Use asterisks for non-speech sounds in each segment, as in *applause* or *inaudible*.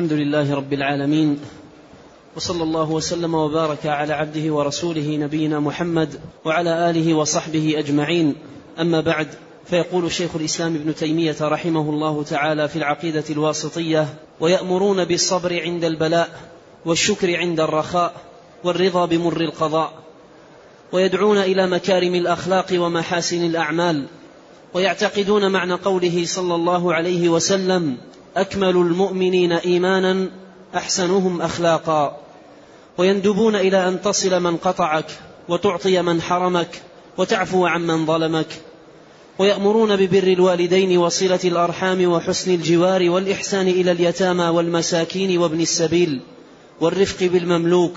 الحمد لله رب العالمين وصلى الله وسلم وبارك على عبده ورسوله نبينا محمد وعلى آله وصحبه أجمعين. أما بعد فيقول شيخ الإسلام ابن تيمية رحمه الله تعالى في العقيدة الواسطية ويأمرون بالصبر عند البلاء والشكر عند الرخاء والرضا بمر القضاء ويدعون إلى مكارم الأخلاق ومحاسن الأعمال ويعتقدون معنى قوله صلى الله عليه وسلم أكمل المؤمنين إيمانا أحسنهم أخلاقا. ويندبون إلى أن تصل من قطعك وتعطي من حرمك وتعفو عمن ظلمك. ويأمرون ببر الوالدين وصلة الأرحام وحسن الجوار والإحسان إلى اليتامى والمساكين وابن السبيل والرفق بالمملوك.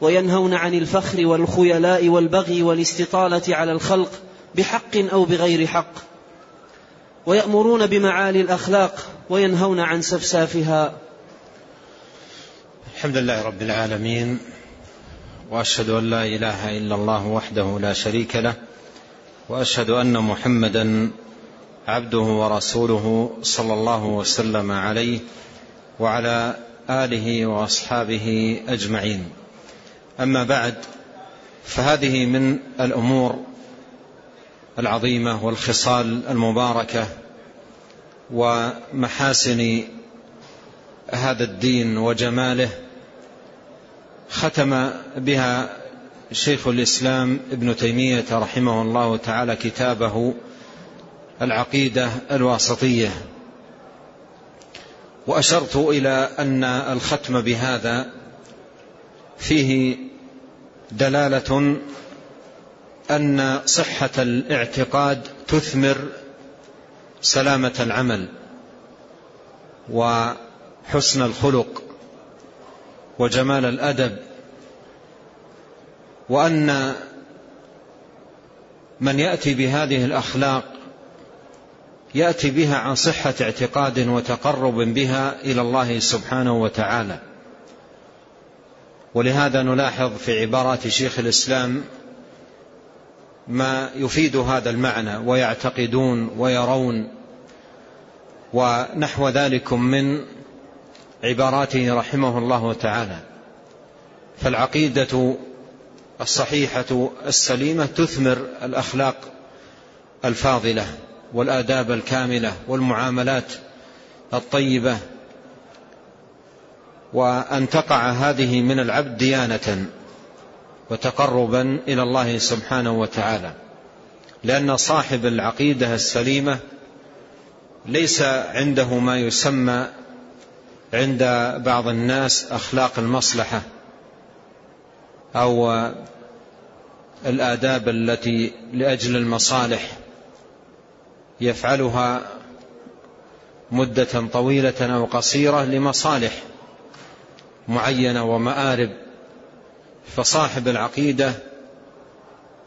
وينهون عن الفخر والخيلاء والبغي والاستطالة على الخلق بحق أو بغير حق. ويأمرون بمعالي الأخلاق وينهون عن سفسافها. الحمد لله رب العالمين وأشهد أن لا إله إلا الله وحده لا شريك له وأشهد أن محمدا عبده ورسوله صلى الله وسلم عليه وعلى آله وأصحابه أجمعين. أما بعد فهذه من الأمور العظيمة والخصال المباركة ومحاسن هذا الدين وجماله ختم بها شيخ الإسلام ابن تيمية رحمه الله تعالى كتابه العقيدة الواسطية. وأشرت إلى أن الختم بهذا فيه دلالة أن صحة الاعتقاد تثمر سلامة العمل وحسن الخلق وجمال الأدب وأن من يأتي بهذه الأخلاق يأتي بها عن صحة اعتقاد وتقرب بها إلى الله سبحانه وتعالى. ولهذا نلاحظ في عبارات شيخ الإسلام ما يفيد هذا المعنى ويعتقدون ويرون ونحو ذلك من عباراته رحمه الله تعالى. فالعقيدة الصحيحة السليمة تثمر الأخلاق الفاضلة والآداب الكاملة والمعاملات الطيبة. وأن تقع هذه من العبد ديانة. وتقربا إلى الله سبحانه وتعالى لأن صاحب العقيدة السليمة ليس عنده ما يسمى عند بعض الناس أخلاق المصلحة أو الآداب التي لأجل المصالح يفعلها مدة طويلة أو قصيرة لمصالح معينة ومآرب. فصاحب العقيدة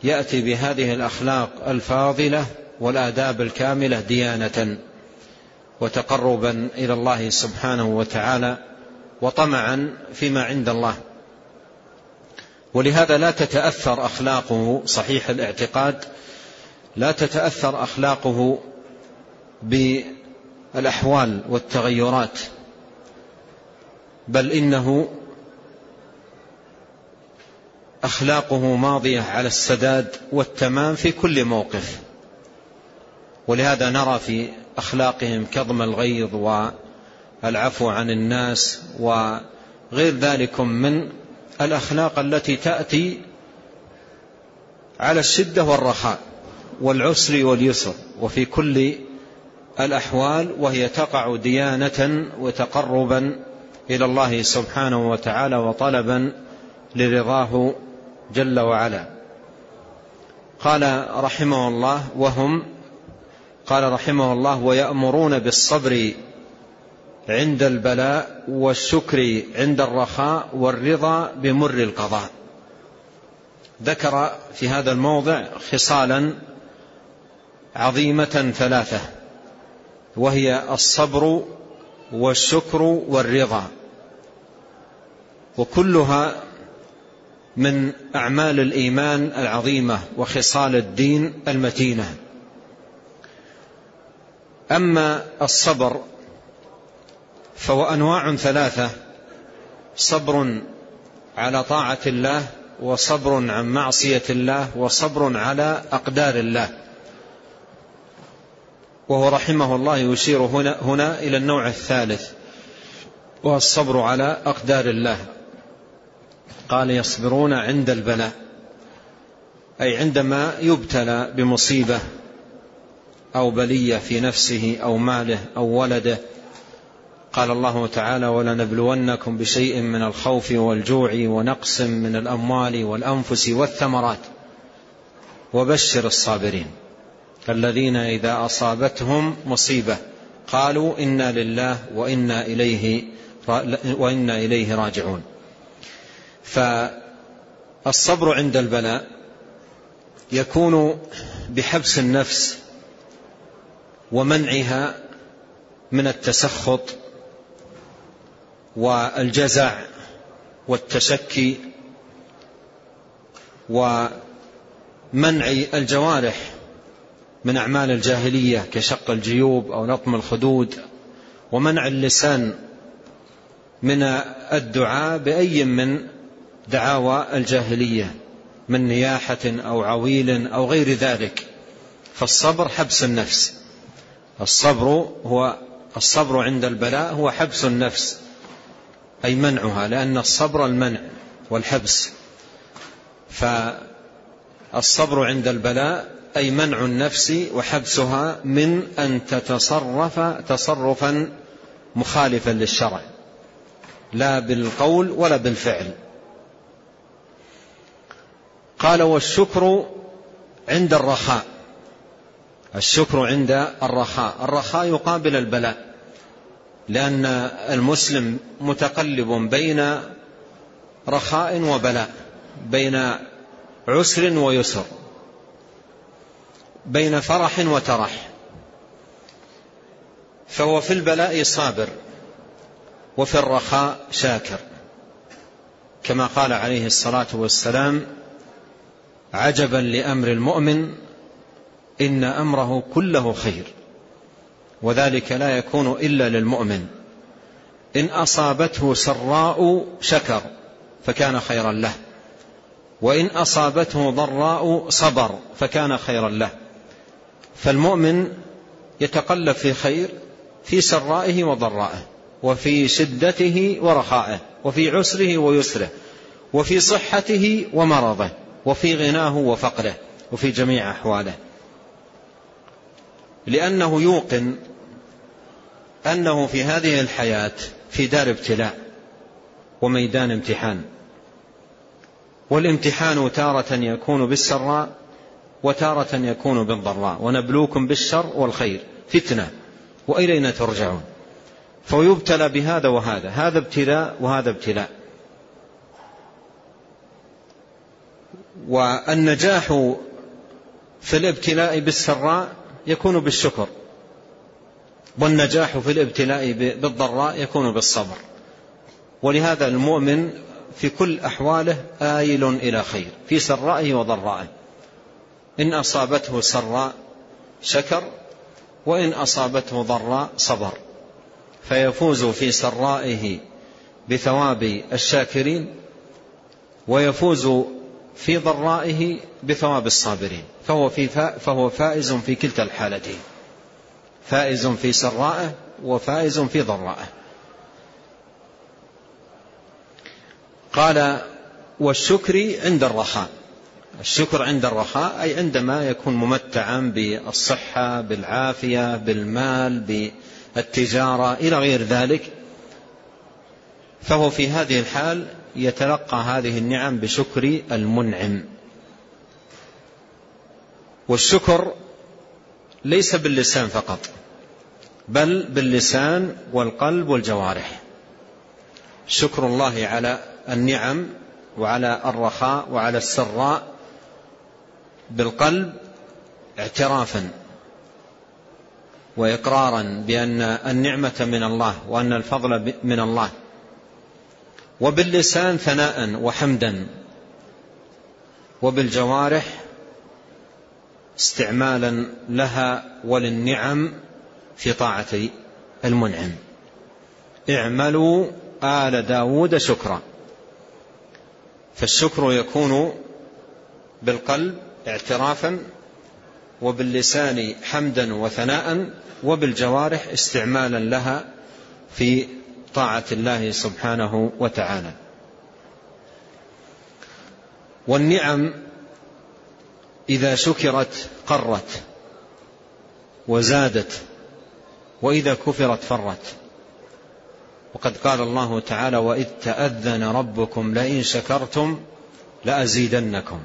يأتي بهذه الأخلاق الفاضلة والآداب الكاملة ديانة وتقربا إلى الله سبحانه وتعالى وطمعا فيما عند الله. ولهذا لا تتأثر أخلاقه صحيح الاعتقاد لا تتأثر أخلاقه بالأحوال والتغيرات بل إنه أخلاقه ماضية على السداد والتمام في كل موقف. ولهذا نرى في أخلاقهم كظم الغيظ والعفو عن الناس وغير ذلك من الأخلاق التي تأتي على الشدة والرخاء والعسر واليسر. وفي كل الأحوال وهي تقع ديانة وتقربا إلى الله سبحانه وتعالى وطلبا لرضاه جل وعلا. قال رحمه الله وهم قال رحمه الله ويأمرون بالصبر عند البلاء والشكر عند الرخاء والرضا بمر القضاء. ذكر في هذا الموضع خصالا عظيمة ثلاثة وهي الصبر والشكر والرضا. وكلها من أعمال الإيمان العظيمة وخصال الدين المتينة. أما الصبر فهو أنواع ثلاثة صبر على طاعة الله وصبر عن معصية الله وصبر على أقدار الله. وهو رحمه الله يشير هنا, هنا إلى النوع الثالث وهو الصبر على أقدار الله. قال يصبرون عند البلاء. أي عندما يبتلى بمصيبة أو بلية في نفسه أو ماله أو ولده قال الله تعالى ولنبلونكم بشيء من الخوف والجوع ونقص من الأموال والأنفس والثمرات. وبشر الصابرين. الذين إذا أصابتهم مصيبة قالوا إنا لله وإنا إليه وإنا إليه راجعون. فالصبر عند البلاء يكون بحبس النفس ومنعها من التسخط والجزع والتشكي ومنع الجوارح من أعمال الجاهلية كشق الجيوب أو لطم الخدود ومنع اللسان من الدعاء بأي من دعاوى الجاهلية من نياحة أو عويل أو غير ذلك. فالصبر حبس النفس. الصبر هو الصبر عند البلاء هو حبس النفس أي منعها لأن الصبر المنع والحبس. فالصبر عند البلاء أي منع النفس وحبسها من أن تتصرف تصرفا مخالفا للشرع. لا بالقول ولا بالفعل. قال والشكر عند الرخاء. الشكر عند الرخاء. الرخاء يقابل البلاء لأن المسلم متقلب بين رخاء وبلاء بين عسر ويسر بين فرح وترح. فهو في البلاء صابر وفي الرخاء شاكر. كما قال عليه الصلاة والسلام عجبا لأمر المؤمن إن أمره كله خير وذلك لا يكون إلا للمؤمن. إن أصابته سراء شكر فكان خيرا له. وإن أصابته ضراء صبر فكان خيرا له. فالمؤمن يتقلب في خير في سرائه وضرائه وفي شدته ورخائه وفي عسره ويسره وفي صحته ومرضه. وفي غناه وفقره وفي جميع أحواله. لأنه يوقن أنه في هذه الحياة في دار ابتلاء وميدان امتحان. والامتحان تارة يكون بالسراء وتارة يكون بالضراء. ونبلوكم بالشر والخير. فتنة. وإلينا ترجعون. فيبتلى بهذا وهذا. هذا ابتلاء وهذا ابتلاء. والنجاح في الابتلاء بالسراء يكون بالشكر والنجاح في الابتلاء بالضراء يكون بالصبر. ولهذا المؤمن في كل أحواله آيل إلى خير في سرائه وضرائه. إن أصابته سراء شكر وإن أصابته ضراء صبر. فيفوز في سرائه بثواب الشاكرين ويفوز في ضرائه بثواب الصابرين فهو, في فهو فائز في كلتا الحالتين. فائز في سرائه وفائز في ضرائه. قال والشكر عند الرخاء. الشكر عند الرخاء أي عندما يكون ممتعا بالصحة بالعافية بالمال بالتجارة إلى غير ذلك فهو في هذه الحال يتلقى هذه النعم بشكر المنعم. والشكر ليس باللسان فقط بل باللسان والقلب والجوارح. شكر الله على النعم وعلى الرخاء وعلى السراء بالقلب اعترافا واقرارا بأن النعمة من الله وأن الفضل من الله. وباللسان ثناء وحمدا. وبالجوارح استعمالا لها وللنعم في طاعة المنعم. اعملوا آل داود شكرا. فالشكر يكون بالقلب اعترافا وباللسان حمدا وثناء وبالجوارح استعمالا لها في طاعة الله سبحانه وتعالى. والنعم إذا شكرت قرت وزادت وإذا كفرت فرت. وقد قال الله تعالى وإذ تأذن ربكم لئن شكرتم لأزيدنكم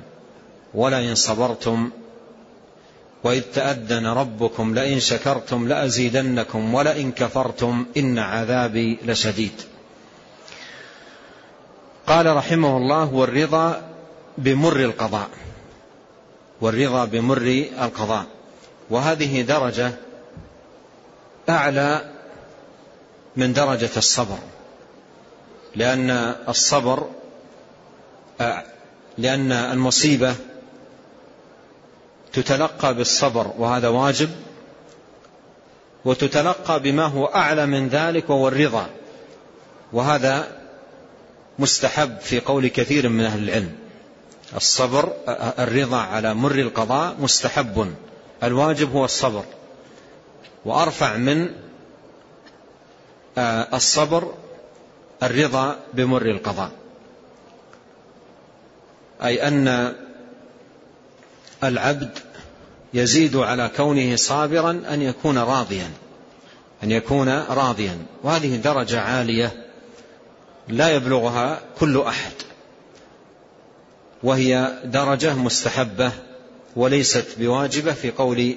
ولئن صبرتم وإذ تأذن ربكم لئن شكرتم لأزيدنكم ولئن كفرتم إن عذابي لشديد. قال رحمه الله والرضا بمر القضاء. والرضا بمر القضاء. وهذه درجة أعلى من درجة الصبر. لأن الصبر لأن المصيبة تتلقى بالصبر وهذا واجب. وتتلقى بما هو أعلى من ذلك وهو الرضا. وهذا مستحب في قول كثير من أهل العلم. الصبر الرضا على مر القضاء مستحب. الواجب هو الصبر. وأرفع من الصبر الرضا بمر القضاء. أي أن العبد يزيد على كونه صابرا أن يكون راضيا أن يكون راضيا. وهذه درجة عالية لا يبلغها كل أحد. وهي درجة مستحبة وليست بواجبة في قول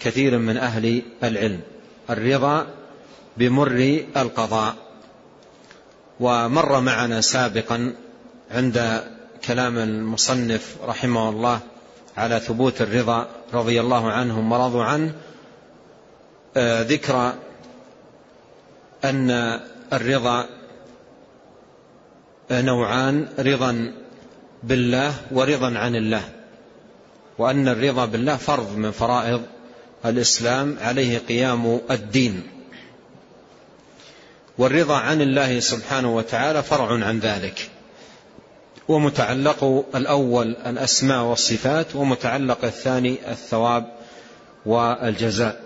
كثير من أهل العلم. الرضا بمر القضاء. ومر معنا سابقا عند كلام المصنف رحمه الله على ثبوت الرضا رضي الله عنهم ورضوا عنه آه، ذكر أن الرضا نوعان رضا بالله ورضا عن الله. وأن الرضا بالله فرض من فرائض الإسلام عليه قيام الدين. والرضا عن الله سبحانه وتعالى فرع عن ذلك. ومتعلق الأول الأسماء والصفات ومتعلق الثاني الثواب والجزاء.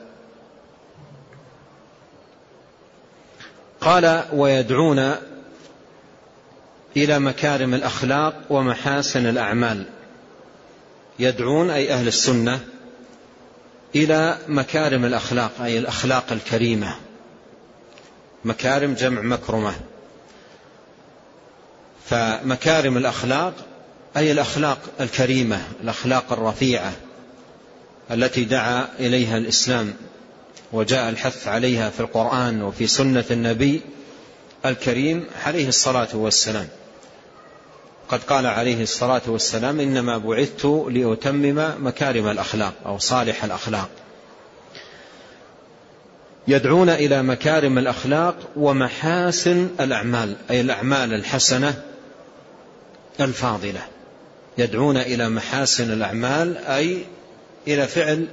قال ويدعون إلى مكارم الأخلاق ومحاسن الأعمال. يدعون أي أهل السنة إلى مكارم الأخلاق أي الأخلاق الكريمة. مكارم جمع مكرمة. فمكارم الأخلاق أي الأخلاق الكريمة الأخلاق الرفيعة التي دعا إليها الإسلام وجاء الحث عليها في القرآن وفي سنة النبي الكريم عليه الصلاة والسلام. قد قال عليه الصلاة والسلام إنما بعثت لأتمم مكارم الأخلاق أو صالح الأخلاق. يدعون إلى مكارم الأخلاق ومحاسن الأعمال أي الأعمال الحسنة الفاضلة يدعون إلى محاسن الأعمال أي إلى فعل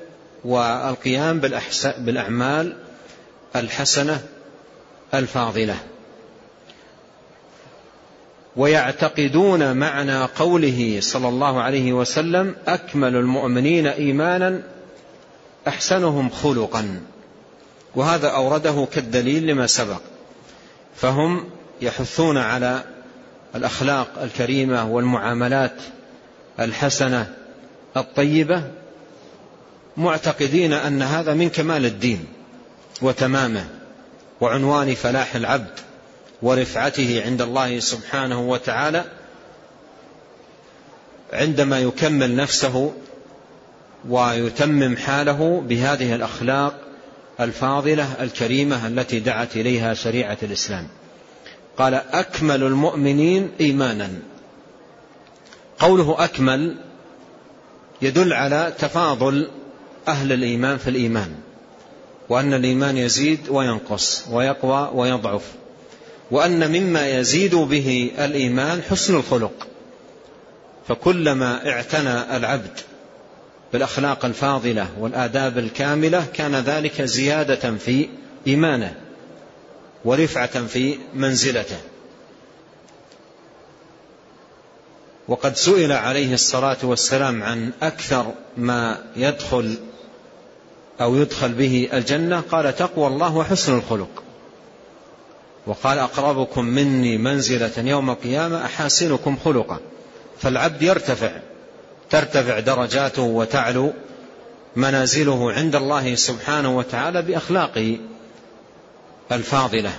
والقيام بالأعمال الحسنة الفاضلة. ويعتقدون معنى قوله صلى الله عليه وسلم أكمل المؤمنين إيمانا أحسنهم خلقا. وهذا أورده كالدليل لما سبق. فهم يحثون على الأخلاق الكريمة والمعاملات الحسنة الطيبة معتقدين أن هذا من كمال الدين وتمامه وعنوان فلاح العبد ورفعته عند الله سبحانه وتعالى عندما يكمل نفسه ويتمم حاله بهذه الأخلاق الفاضلة الكريمة التي دعت إليها شريعة الإسلام. قال أكمل المؤمنين إيمانا. قوله أكمل يدل على تفاضل أهل الإيمان في الإيمان وأن الإيمان يزيد وينقص ويقوى ويضعف وأن مما يزيد به الإيمان حسن الخلق. فكلما اعتنى العبد بالأخلاق الفاضلة والآداب الكاملة كان ذلك زيادة في إيمانه. ورفعة في منزلته. وقد سئل عليه الصلاة والسلام عن أكثر ما يدخل أو يدخل به الجنة قال تقوى الله وحسن الخلق. وقال أقربكم مني منزلة يوم القيامة أحاسنكم خلقا. فالعبد يرتفع ترتفع درجاته وتعلو منازله عند الله سبحانه وتعالى بأخلاقه الفاضلة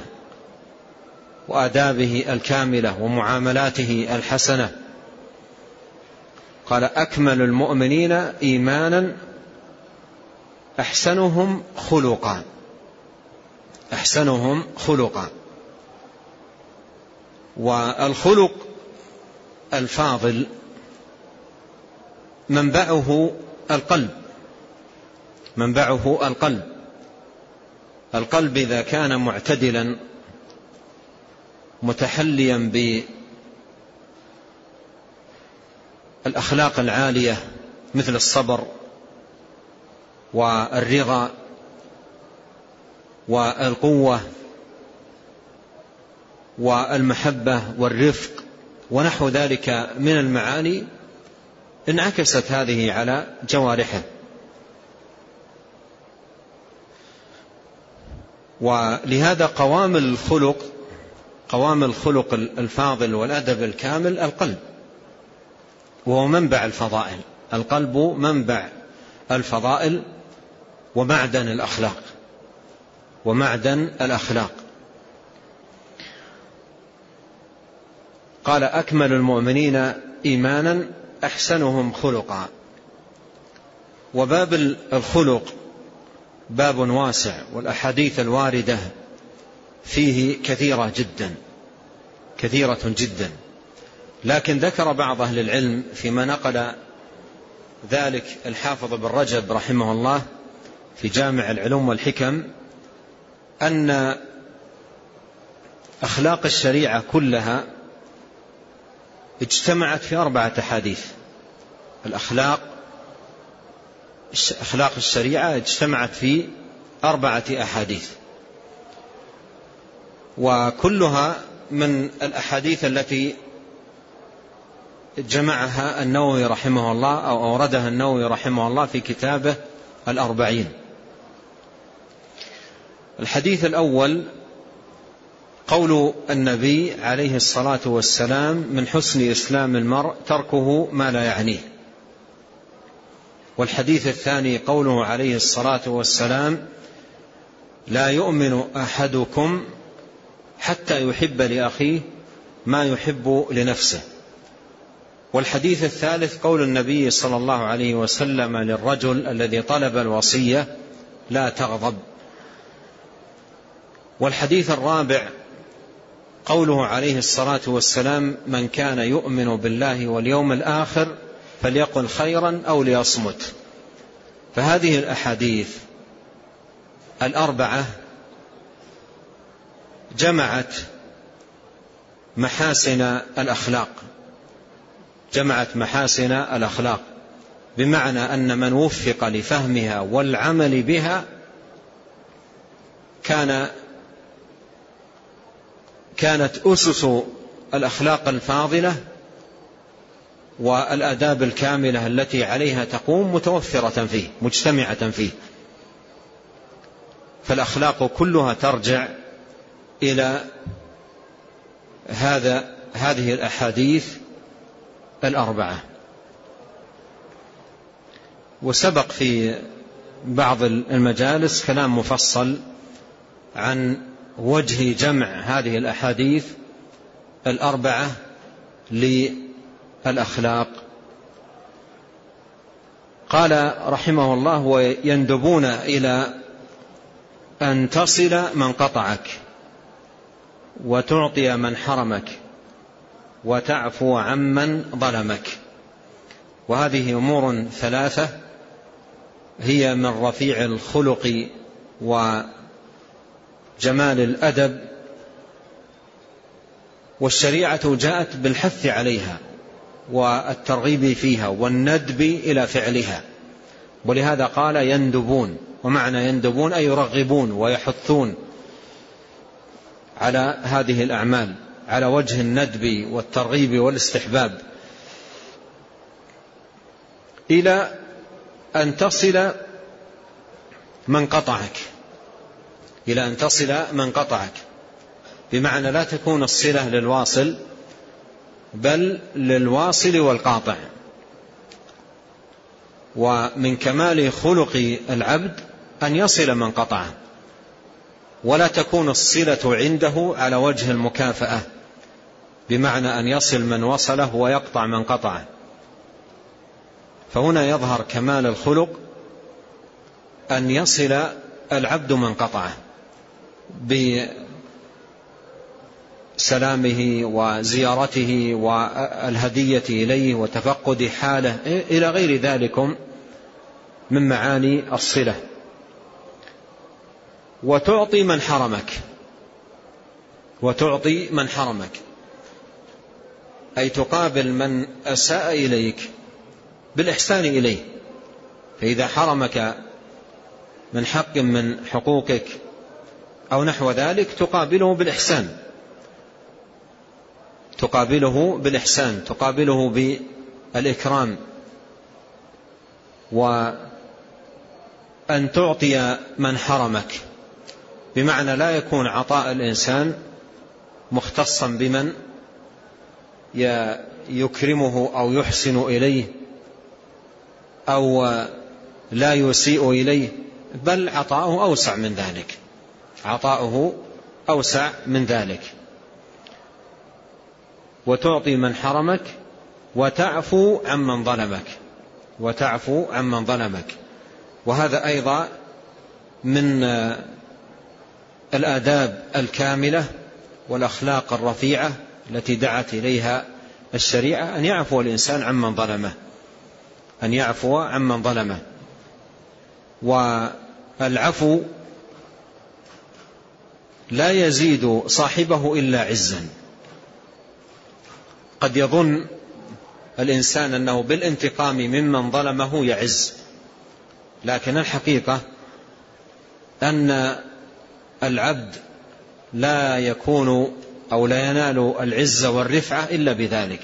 وآدابه الكاملة ومعاملاته الحسنة. قال أكمل المؤمنين إيمانا أحسنهم خلقا. أحسنهم خلقا. والخلق الفاضل منبعه القلب. منبعه القلب. القلب إذا كان معتدلا متحليا بالأخلاق العالية مثل الصبر والرضا والقوة والمحبة والرفق ونحو ذلك من المعاني انعكست هذه على جوارحه. ولهذا قوام الخلق قوام الخلق الفاضل والأدب الكامل القلب وهو منبع الفضائل. القلب منبع الفضائل ومعدن الأخلاق ومعدن الأخلاق. قال أكمل المؤمنين إيمانا أحسنهم خلقا. وباب الخلق باب واسع والأحاديث الواردة فيه كثيرة جدا كثيرة جدا. لكن ذكر بعض أهل العلم فيما نقل ذلك الحافظ بن رجب رحمه الله في جامع العلوم والحكم أن أخلاق الشريعة كلها اجتمعت في أربعة أحاديث. الأخلاق أخلاق الشريعة اجتمعت في أربعة أحاديث. وكلها من الأحاديث التي جمعها النووي رحمه الله أو أوردها النووي رحمه الله في كتابه الأربعين. الحديث الأول قول النبي عليه الصلاة والسلام من حسن إسلام المرء تركه ما لا يعنيه. والحديث الثاني قوله عليه الصلاة والسلام لا يؤمن أحدكم حتى يحب لأخيه ما يحب لنفسه. والحديث الثالث قول النبي صلى الله عليه وسلم للرجل الذي طلب الوصية لا تغضب. والحديث الرابع قوله عليه الصلاة والسلام من كان يؤمن بالله واليوم الآخر فليقل خيرا أو ليصمت. فهذه الأحاديث الأربعة جمعت محاسن الأخلاق. جمعت محاسن الأخلاق بمعنى أن من وفق لفهمها والعمل بها كان كانت أسس الأخلاق الفاضلة والآداب الكاملة التي عليها تقوم متوفرة فيه مجتمعة فيه. فالأخلاق كلها ترجع إلى هذا هذه الأحاديث الأربعة. وسبق في بعض المجالس كلام مفصل عن وجه جمع هذه الأحاديث الأربعة قال رحمه الله ويندبون إلى أن تصل من قطعك وتعطي من حرمك وتعفو عمن ظلمك. وهذه أمور ثلاثة هي من رفيع الخلق وجمال الأدب. والشريعة جاءت بالحث عليها. والترغيب فيها والندب إلى فعلها. ولهذا قال يندبون. ومعنى يندبون أي يرغبون ويحثون على هذه الأعمال على وجه الندب والترغيب والاستحباب. إلى أن تصل من قطعك. إلى أن تصل من قطعك. بمعنى لا تكون الصلة للواصل بل للواصل والقاطع. ومن كمال خلق العبد أن يصل من قطعه. ولا تكون الصلة عنده على وجه المكافأة بمعنى أن يصل من وصله ويقطع من قطعه. فهنا يظهر كمال الخلق أن يصل العبد من قطعه بسلامه وزيارته والهدية إليه وتفقد حاله إلى غير ذلكم من معاني الصلة. وتعطي من حرمك. وتعطي من حرمك. أي تقابل من أساء إليك بالإحسان إليه. فإذا حرمك من حق من حقوقك أو نحو ذلك تقابله بالإحسان. تقابله بالإحسان تقابله بالإكرام. وأن تعطي من حرمك. بمعنى لا يكون عطاء الإنسان مختصا بمن يكرمه أو يحسن إليه أو لا يسيء إليه بل عطاؤه أوسع من ذلك. عطاؤه أوسع من ذلك. وتعطي من حرمك وتعفو عمن ظلمك. وتعفو عمن ظلمك. وهذا أيضا من الآداب الكاملة والأخلاق الرفيعة التي دعت إليها الشريعة أن يعفو الإنسان عمن ظلمه. أن يعفو عمن ظلمه. والعفو لا يزيد صاحبه إلا عزا. قد يظن الإنسان أنه بالانتقام ممن ظلمه يعز. لكن الحقيقة أن العبد لا يكون أو لا ينال العزة والرفعة إلا بذلك.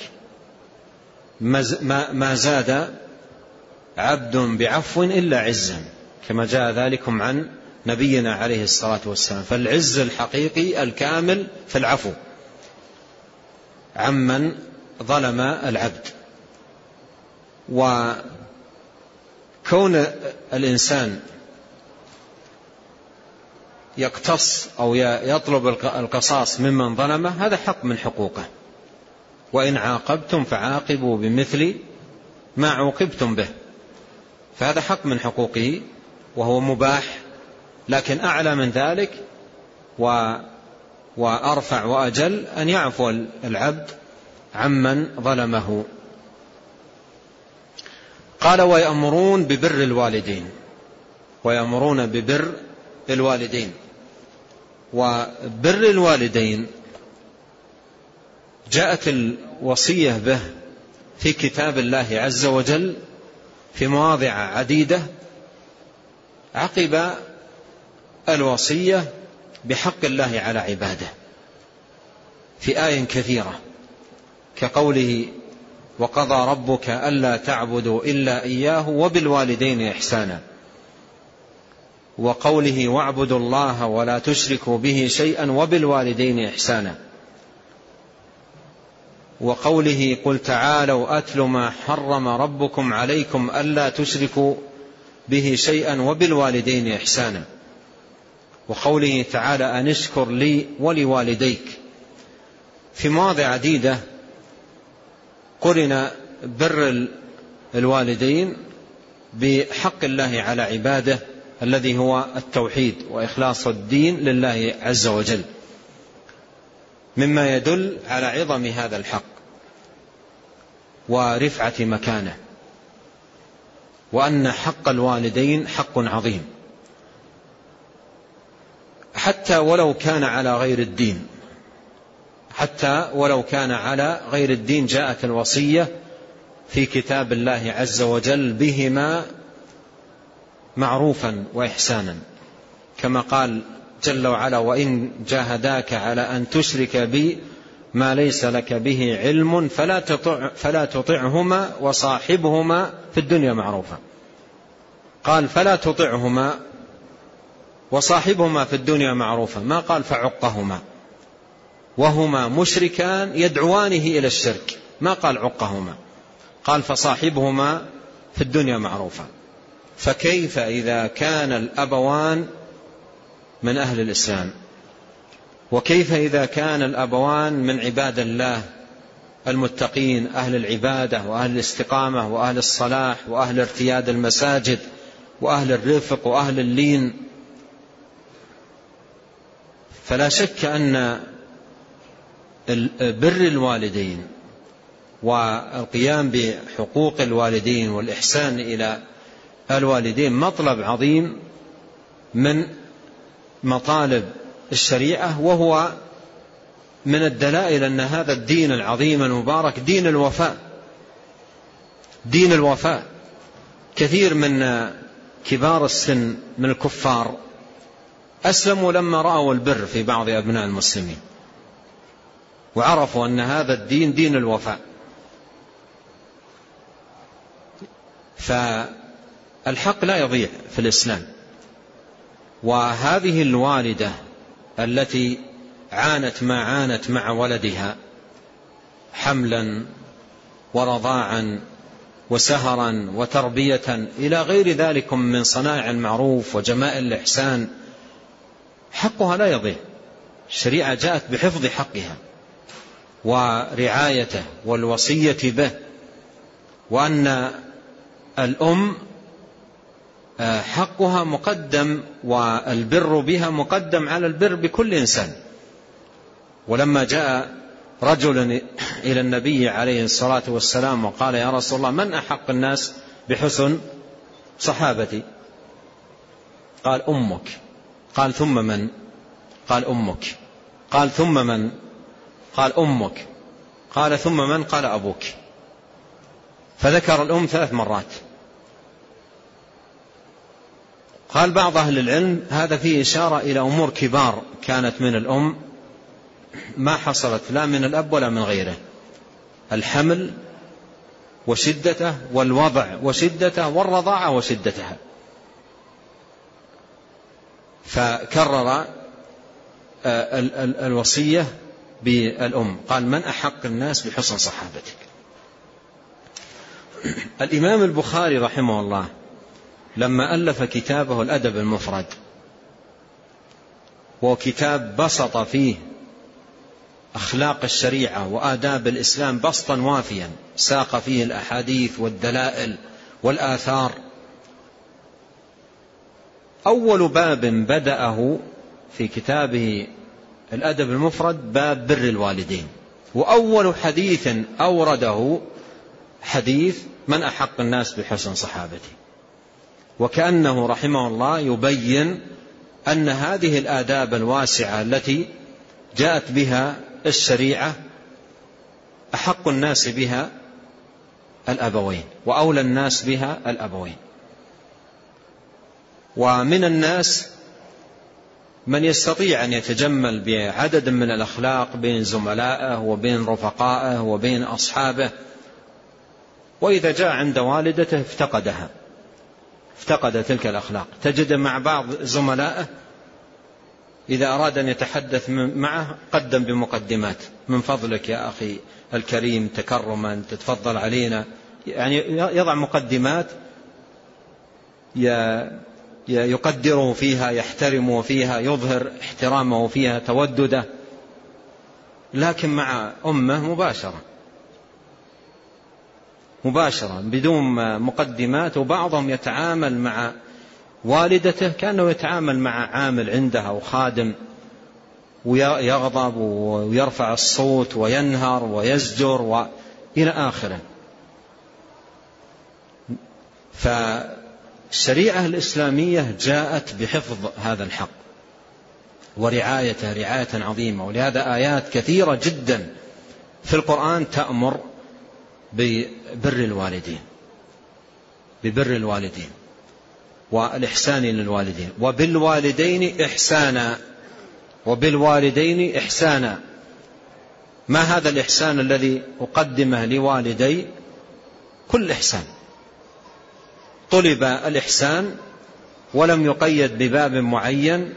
ما زاد عبد بعفو إلا عزا كما جاء ذلكم عن نبينا عليه الصلاة والسلام. فالعز الحقيقي الكامل في العفو. عمن ظلم العبد. وكون الإنسان يقتص أو يطلب القصاص ممن ظلمه هذا حق من حقوقه. وإن عاقبتم فعاقبوا بمثل ما عوقبتم به. فهذا حق من حقوقه وهو مباح. لكن أعلى من ذلك و وأرفع وأجل أن يعفو العبد عمن ظلمه. قال ويأمرون ببر الوالدين. ويأمرون ببر الوالدين. وبر الوالدين جاءت الوصية به في كتاب الله عز وجل في مواضع عديدة عقب الوصية بحق الله على عباده في آية كثيرة. كقوله وقضى ربك ألا تعبدوا إلا إياه وبالوالدين إحسانا. وقوله واعبدوا الله ولا تشركوا به شيئا وبالوالدين إحسانا. وقوله قل تعالوا أتل ما حرم ربكم عليكم ألا تشركوا به شيئا وبالوالدين إحسانا. وقوله تعالى أن اشكر لي ولوالديك. في مواضع عديدة قرن بر الوالدين بحق الله على عباده الذي هو التوحيد وإخلاص الدين لله عز وجل. مما يدل على عظم هذا الحق ورفعة مكانه وأن حق الوالدين حق عظيم. حتى ولو كان على غير الدين حتى ولو كان على غير الدين جاءت الوصية في كتاب الله عز وجل بهما معروفا وإحسانا. كما قال جل وعلا وإن جاهداك على أن تشرك بي ما ليس لك به علم فلا, تطع فلا تطعهما وصاحبهما في الدنيا معروفا. قال فلا تطعهما وصاحبهما في الدنيا معروفا. ما قال فعقهما. وهما مشركان يدعوانه إلى الشرك. ما قال عقهما؟ قال فصاحبهما في الدنيا معروفا. فكيف إذا كان الأبوان من أهل الإسلام؟ وكيف إذا كان الأبوان من عباد الله المتقين أهل العبادة وأهل الاستقامة وأهل الصلاح وأهل ارتياد المساجد وأهل الرفق وأهل اللين؟ فلا شك أن بر الوالدين والقيام بحقوق الوالدين والإحسان إلى الوالدين مطلب عظيم من مطالب الشريعة وهو من الدلائل أن هذا الدين العظيم المبارك دين الوفاء. دين الوفاء. كثير من كبار السن من الكفار أسلموا لما رأوا البر في بعض أبناء المسلمين. وعرفوا أن هذا الدين دين الوفاء. فالحق لا يضيع في الإسلام. وهذه الوالدة التي عانت ما عانت مع ولدها حملا ورضاعا وسهرا وتربية إلى غير ذلك من صنائع المعروف وجمائل الإحسان حقها لا يضيع. الشريعة جاءت بحفظ حقها. ورعايته والوصية به وأن الأم آه، حقها مقدم والبر بها مقدم على البر بكل إنسان. ولما جاء رجل إلى النبي عليه الصلاة والسلام وقال يا رسول الله من أحق الناس بحسن صحابتي؟ قال أمك. قال ثم من؟ قال أمك. قال ثم من؟ قال أمك. قال ثم من؟ قال أبوك. فذكر الأم ثلاث مرات. قال بعض أهل العلم هذا فيه إشارة إلى أمور كبار كانت من الأم. ما حصلت لا من الأب ولا من غيره. الحمل وشدته والوضع وشدته والرضاعة وشدتها. فكرر آه، الوصية بالأم. قال من أحق الناس بحسن صحابتك؟ *clears throat* الإمام البخاري رحمه الله لما ألف كتابه الأدب المفرد وكتاب بسط فيه أخلاق الشريعة وآداب الإسلام بسطا وافيا ساق فيه الأحاديث والدلائل والآثار. أول باب بدأه في كتابه الأدب المفرد باب بر الوالدين. وأول حديث أورده حديث من أحق الناس بحسن صحابتي وكأنه رحمه الله يبين أن هذه الآداب الواسعة التي جاءت بها الشريعة أحق الناس بها الأبوين وأولى الناس بها الأبوين. ومن الناس من يستطيع أن يتجمل بعدد من الأخلاق بين زملائه وبين رفقائه وبين أصحابه. وإذا جاء عند والدته افتقدها. افتقد تلك الأخلاق. تجد مع بعض زملائه إذا أراد أن يتحدث معه قدم بمقدمات. من فضلك يا أخي الكريم تكرما تتفضل علينا. يعني يضع مقدمات. يقدره فيها يحترمه فيها يظهر احترامه فيها تودده لكن مع أمه مباشرة. مباشرة بدون مقدمات وبعضهم يتعامل مع والدته كأنه يتعامل مع عامل عندها أو خادم ويغضب ويرفع الصوت وينهر ويزجر وإلى آخره. فالشريعة الإسلامية جاءت بحفظ هذا الحق ورعايته رعاية عظيمة ولهذا آيات كثيرة جدا في القرآن تأمر ببر الوالدين ببر الوالدين والإحسان للوالدين وبالوالدين إحسانا وبالوالدين إحسانا. ما هذا الإحسان الذي أقدمه لوالدي؟ كل إحسان. طلب الإحسان ولم يقيد بباب معين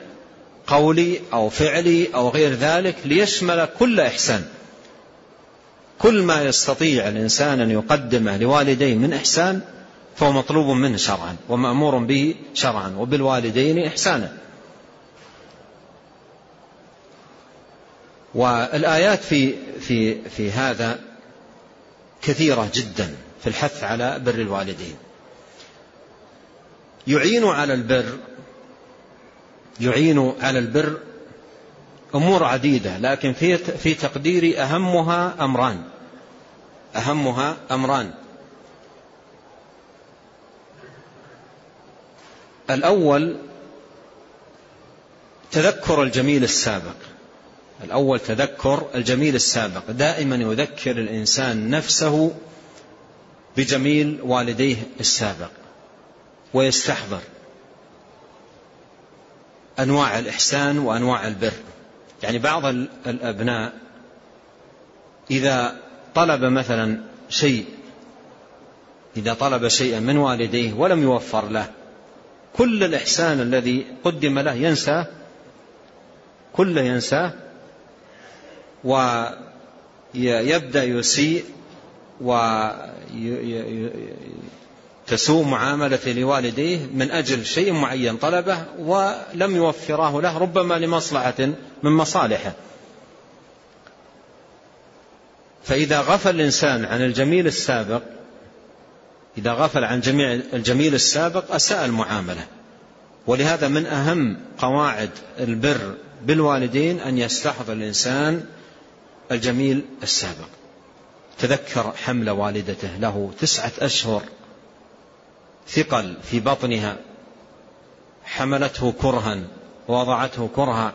قولي أو فعلي أو غير ذلك ليشمل كل إحسان. كل ما يستطيع الإنسان أن يقدمه لوالديه من إحسان فهو مطلوب منه شرعا ومأمور به شرعا وبالوالدين إحسانا. والآيات في في في هذا كثيرة جدا في الحث على بر الوالدين. يعين على البر يعين على البر أمور عديدة لكن في في تقديري أهمها أمران أهمها أمران. الأول تذكر الجميل السابق. الأول تذكر الجميل السابق. دائما يذكر الإنسان نفسه بجميل والديه السابق. ويستحضر أنواع الإحسان وأنواع البر. يعني بعض الأبناء إذا طلب مثلا شيء إذا طلب شيئا من والديه ولم يوفر له كل الإحسان الذي قدم له ينساه كله ينساه ويبدأ يسيء وتسوء معاملة لوالديه من أجل شيء معين طلبه ولم يوفراه له ربما لمصلحة من مصالحه. فإذا غفل الإنسان عن الجميل السابق إذا غفل عن جميع الجميل السابق أساء المعاملة. ولهذا من أهم قواعد البر بالوالدين أن يستحضر الإنسان الجميل السابق. تذكر حمل والدته له تسعة أشهر ثقل في بطنها حملته كرها ووضعته كرها.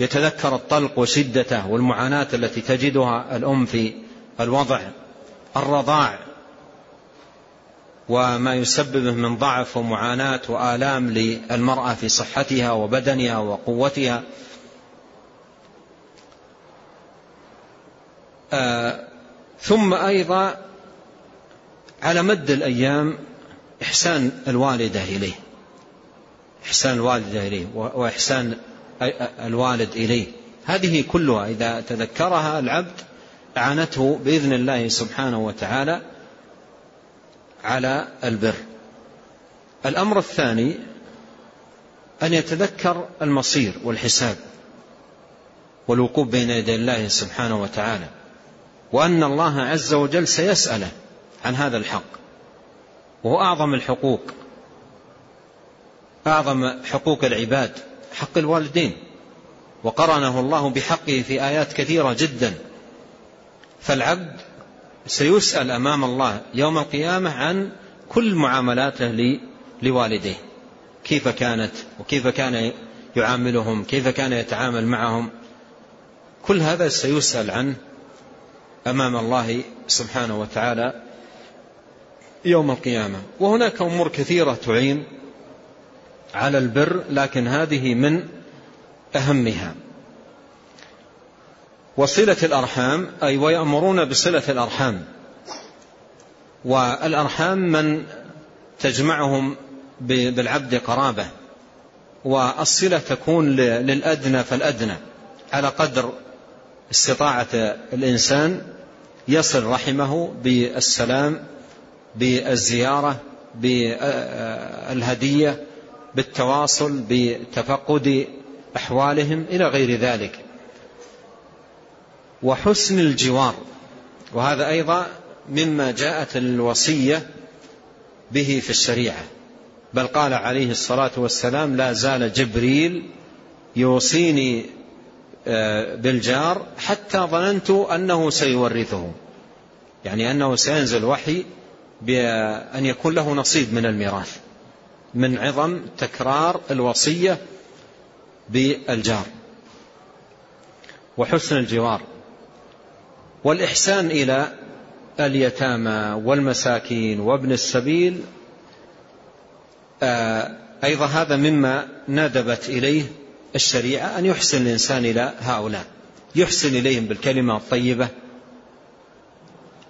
يتذكر الطلق وشدته والمعاناة التي تجدها الأم في الوضع الرضاع وما يسببه من ضعف ومعاناة وآلام للمرأة في صحتها وبدنها وقوتها. آه ثم أيضا على مد الأيام إحسان الوالدة إليه. إحسان الوالدة إليه وإحسان الوالد إليه. هذه كلها إذا تذكرها العبد أعانته بإذن الله سبحانه وتعالى على البر. الأمر الثاني أن يتذكر المصير والحساب والوقوف بين يدي الله سبحانه وتعالى وأن الله عز وجل سيسأله عن هذا الحق وهو أعظم الحقوق أعظم حقوق العباد حق الوالدين وقرنه الله بحقه في آيات كثيرة جدا. فالعبد سيسأل أمام الله يوم القيامة عن كل معاملاته لوالديه. كيف كانت وكيف كان يعاملهم كيف كان يتعامل معهم. كل هذا سيسأل عنه أمام الله سبحانه وتعالى. يوم القيامة. وهناك أمور كثيرة تعين على البر لكن هذه من أهمها. وصلة الأرحام أي ويأمرون بصلة الأرحام. والأرحام من تجمعهم بالعبد قرابة. والصلة تكون للأدنى فالأدنى. على قدر استطاعة الإنسان يصل رحمه بالسلام بالزيارة بالهدية بالتواصل بتفقد أحوالهم إلى غير ذلك. وحسن الجوار وهذا أيضا مما جاءت الوصية به في الشريعة. بل قال عليه الصلاة والسلام لا زال جبريل يوصيني آه، بالجار حتى ظننت أنه سيورثه. يعني أنه سينزل وحي بأن يكون له نصيب من الميراث من عظم تكرار الوصية بالجار وحسن الجوار والإحسان إلى اليتامى والمساكين وابن السبيل. آه، أيضا هذا مما ندبت إليه الشريعة أن يحسن الإنسان إلى هؤلاء يحسن إليهم بالكلمة الطيبة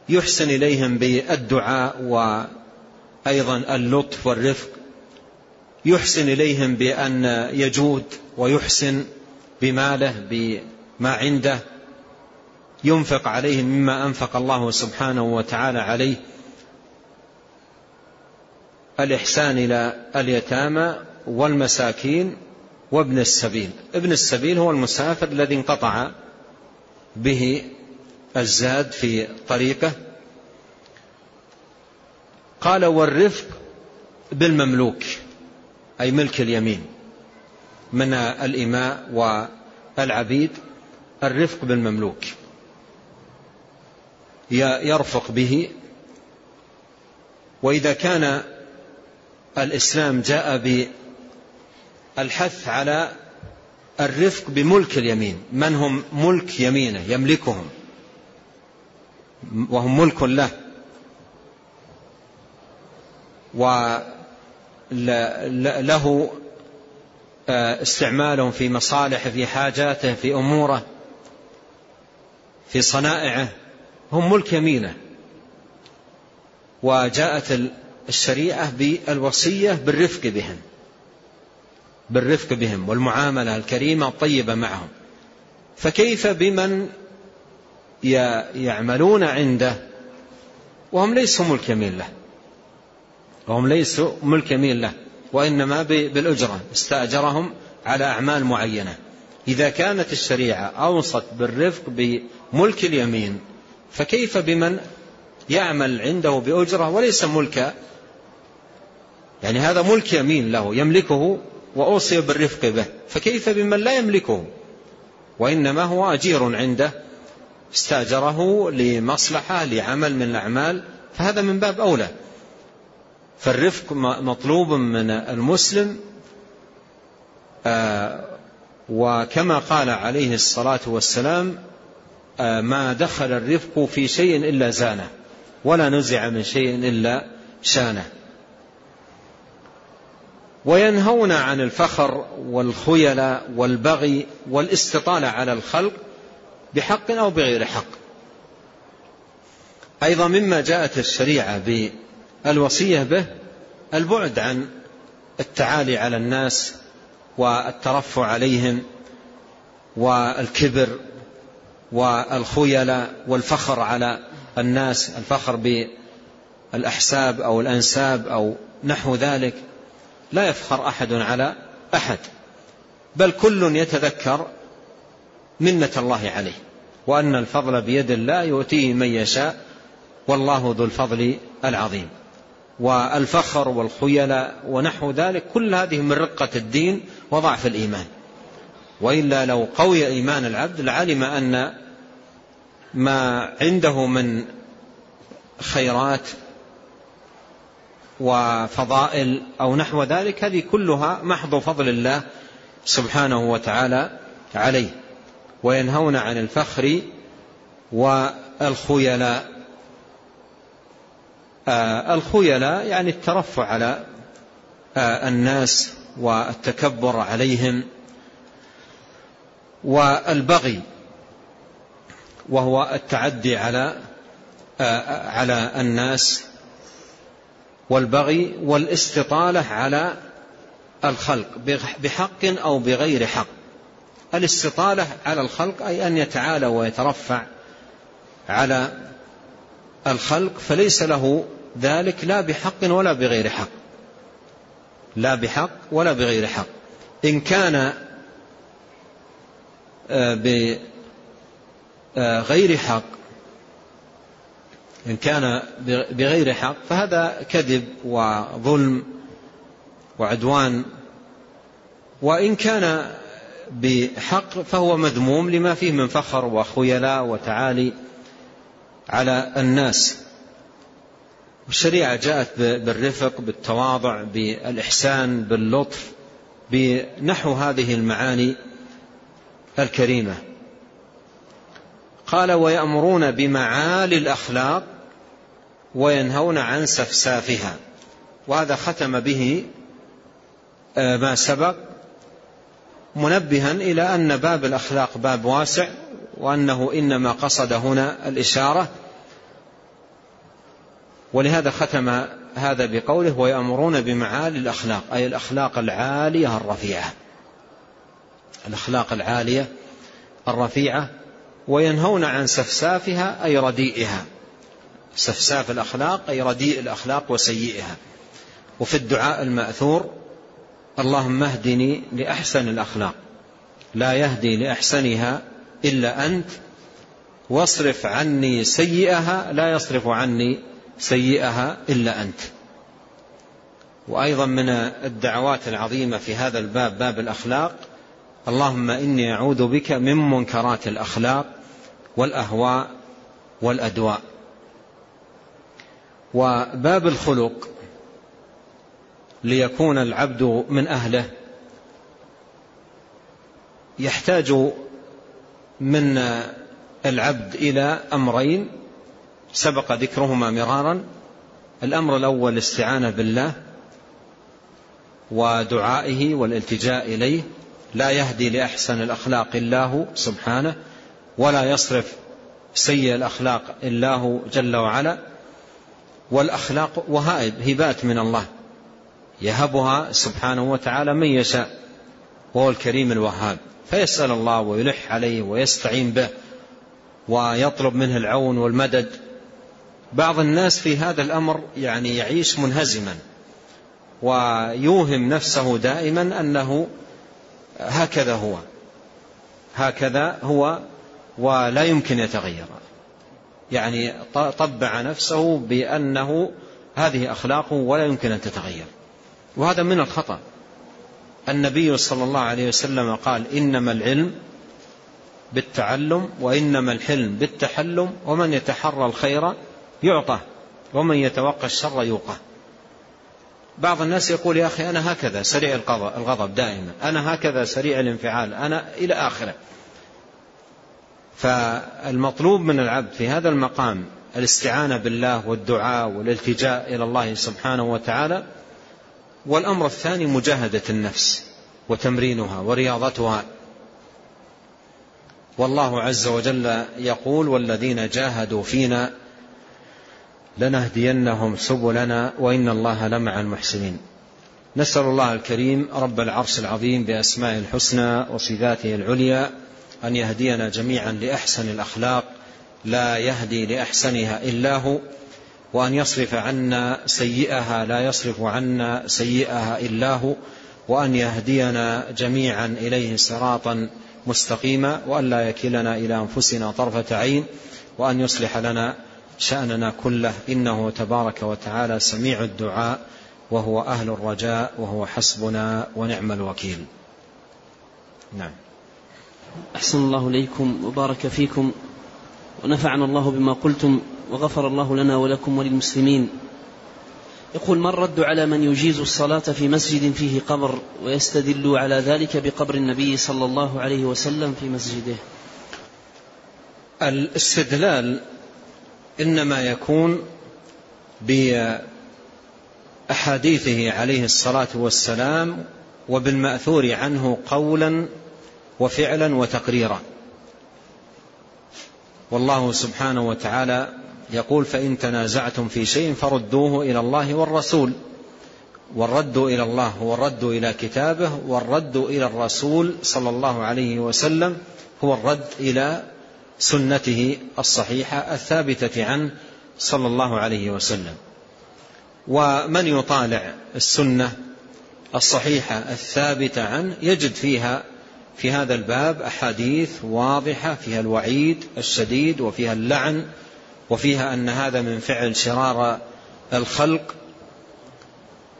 يحسن إليهم بالدعاء وأيضا اللطف والرفق. يحسن إليهم بأن يجود ويحسن بماله بما عنده. ينفق عليهم مما أنفق الله سبحانه وتعالى عليه. الإحسان إلى اليتامى والمساكين وابن السبيل. ابن السبيل هو المسافر الذي انقطع به الزاد في طريقه. قال والرفق بالمملوك أي ملك اليمين من الإماء والعبيد الرفق بالمملوك. يرفق به. وإذا كان الإسلام جاء بالحث على الرفق بملك اليمين من هم ملك يمينه يملكهم. وهم ملك له. وله آه، استعمالهم في مصالحه في حاجاته في أموره في صنائعه. هم ملك يمينه. وجاءت الشريعة بالوصية بالرفق بهم. بالرفق بهم والمعاملة الكريمة الطيبة معهم. فكيف بمن يعملون عنده وهم ليسوا ملك يمين له. وهم ليسوا ملك يمين له وإنما بالأجرة. استأجرهم على أعمال معينة. إذا كانت الشريعة أوصت بالرفق بملك اليمين فكيف بمن يعمل عنده بأجرة وليس ملك يعني هذا ملك يمين له يملكه وأوصي بالرفق به. فكيف بمن لا يملكه؟ وإنما هو أجير عنده استأجره لمصلحة لعمل من الأعمال فهذا من باب أولى. فالرفق مطلوب من المسلم آه، وكما قال عليه الصلاة والسلام آه، ما دخل الرفق في شيء إلا زانه ولا نزع من شيء إلا شانه. وينهون عن الفخر والخيل والبغي والاستطالة على الخلق بحق أو بغير حق. أيضا مما جاءت الشريعة بالوصية به البعد عن التعالي على الناس والترفع عليهم والكبر والخيلاء والفخر على الناس الفخر بالأحساب أو الأنساب أو نحو ذلك. لا يفخر أحد على أحد بل كل يتذكر منة الله عليه. وأن الفضل بيد الله يؤتيه من يشاء والله ذو الفضل العظيم. والفخر والخيلاء ونحو ذلك كل هذه من رقة الدين وضعف الإيمان. وإلا لو قوي إيمان العبد لعلم أن ما عنده من خيرات وفضائل أو نحو ذلك هذه كلها محض فضل الله سبحانه وتعالى عليه. وينهون عن الفخر والخيلاء. آه الخيلاء يعني الترفع على آه الناس والتكبر عليهم والبغي وهو التعدي على آه على الناس والبغي والاستطالة على الخلق بحق أو بغير حق. الاستطالة على الخلق أي أن يتعالى ويترفع على الخلق فليس له ذلك لا بحق ولا بغير حق. لا بحق ولا بغير حق. إن كان آه، بغير حق إن كان بغير حق فهذا كذب وظلم وعدوان. وإن كان بحق فهو مذموم لما فيه من فخر وخيلاء وتعالي على الناس. الشريعة جاءت بالرفق بالتواضع بالإحسان باللطف بنحو هذه المعاني الكريمة. قال ويأمرون بمعالي الأخلاق وينهون عن منبها إلى أن باب الأخلاق باب واسع وأنه إنما قصد هنا الإشارة. ولهذا ختم هذا بقوله ويأمرون بمعالي الأخلاق أي الأخلاق العالية الرفيعة. الأخلاق العالية الرفيعة وينهون عن سفسافها أي رديئها. سفساف الأخلاق أي رديء الأخلاق وسيئها. وفي الدعاء المأثور اللهم اهدني لأحسن الأخلاق. لا يهدي لأحسنها إلا أنت. واصرف عني سيئها لا يصرف عني سيئها إلا أنت. وأيضا من الدعوات العظيمة في هذا الباب باب الأخلاق اللهم إني أعوذ بك من منكرات الأخلاق والأهواء والأدواء. وباب الخلق ليكون العبد من أهله. يحتاج من العبد إلى أمرين. سبق ذكرهما مرارا. الأمر الأول الاستعانة بالله ودعائه والالتجاء إليه. لا يهدي لأحسن الأخلاق إلا هو سبحانه ولا يصرف سيء الأخلاق إلا هو جل وعلا. والأخلاق وهائب هبات من الله. يهبها سبحانه وتعالى من يشاء وهو الكريم الوهاب. فيسأل الله ويلح عليه ويستعين به ويطلب منه العون والمدد. بعض الناس في هذا الأمر يعني يعيش منهزما ويوهم نفسه دائما أنه هكذا هو هكذا هو ولا يمكن يتغير. يعني طبع نفسه بأنه هذه أخلاقه ولا يمكن أن تتغير. وهذا من الخطأ. النبي صلى الله عليه وسلم قال إنما العلم بالتعلم وإنما الحلم بالتحلم ومن يتحرى الخير يعطى ومن يتوقى الشر يوقى. بعض الناس يقول يا أخي أنا هكذا سريع الغضب دائما أنا هكذا سريع الانفعال أنا إلى آخره. فالمطلوب من العبد في هذا المقام الاستعانة بالله والدعاء والالتجاء إلى الله سبحانه وتعالى والأمر الثاني مجاهدة النفس وتمرينها ورياضتها. والله عز وجل يقول والذين جاهدوا فينا لنهدينهم سبلنا وإن الله لمع المحسنين. نسأل الله الكريم رب العرش العظيم بأسماء الحسنى وصفاته العليا أن يهدينا جميعا لأحسن الأخلاق. لا يهدي لأحسنها إلا هو. وأن يصرف عنا سيئها لا يصرف عنا سيئها إلا هو وأن يهدينا جميعا إليه صراطا مستقيما وأن لا يكلنا إلى أنفسنا طرفة عين وأن يصلح لنا شأننا كله. إنه تبارك وتعالى سميع الدعاء وهو أهل الرجاء وهو حسبنا ونعم الوكيل. نعم. أحسن الله إليكم وبارك فيكم. ونفعنا الله بما قلتم وغفر الله لنا ولكم وللمسلمين. يقول ما الرد على من يجيز الصلاة في مسجد فيه قبر ويستدل على ذلك بقبر النبي صلى الله عليه وسلم في مسجده؟ الاستدلال إنما يكون بأحاديثه عليه الصلاة والسلام وبالمأثور عنه قولا وفعلا وتقريرا. والله سبحانه وتعالى يقول فإن تنازعتم في شيء فردوه إلى الله والرسول والرد إلى الله هو الرد إلى كتابه والرد إلى الرسول صلى الله عليه وسلم هو الرد إلى سنته الصحيحة الثابتة عنه صلى الله عليه وسلم. ومن يطالع السنة الصحيحة الثابتة عنه يجد فيها في هذا الباب أحاديث واضحة فيها الوعيد الشديد وفيها اللعن وفيها أن هذا من فعل شرار الخلق.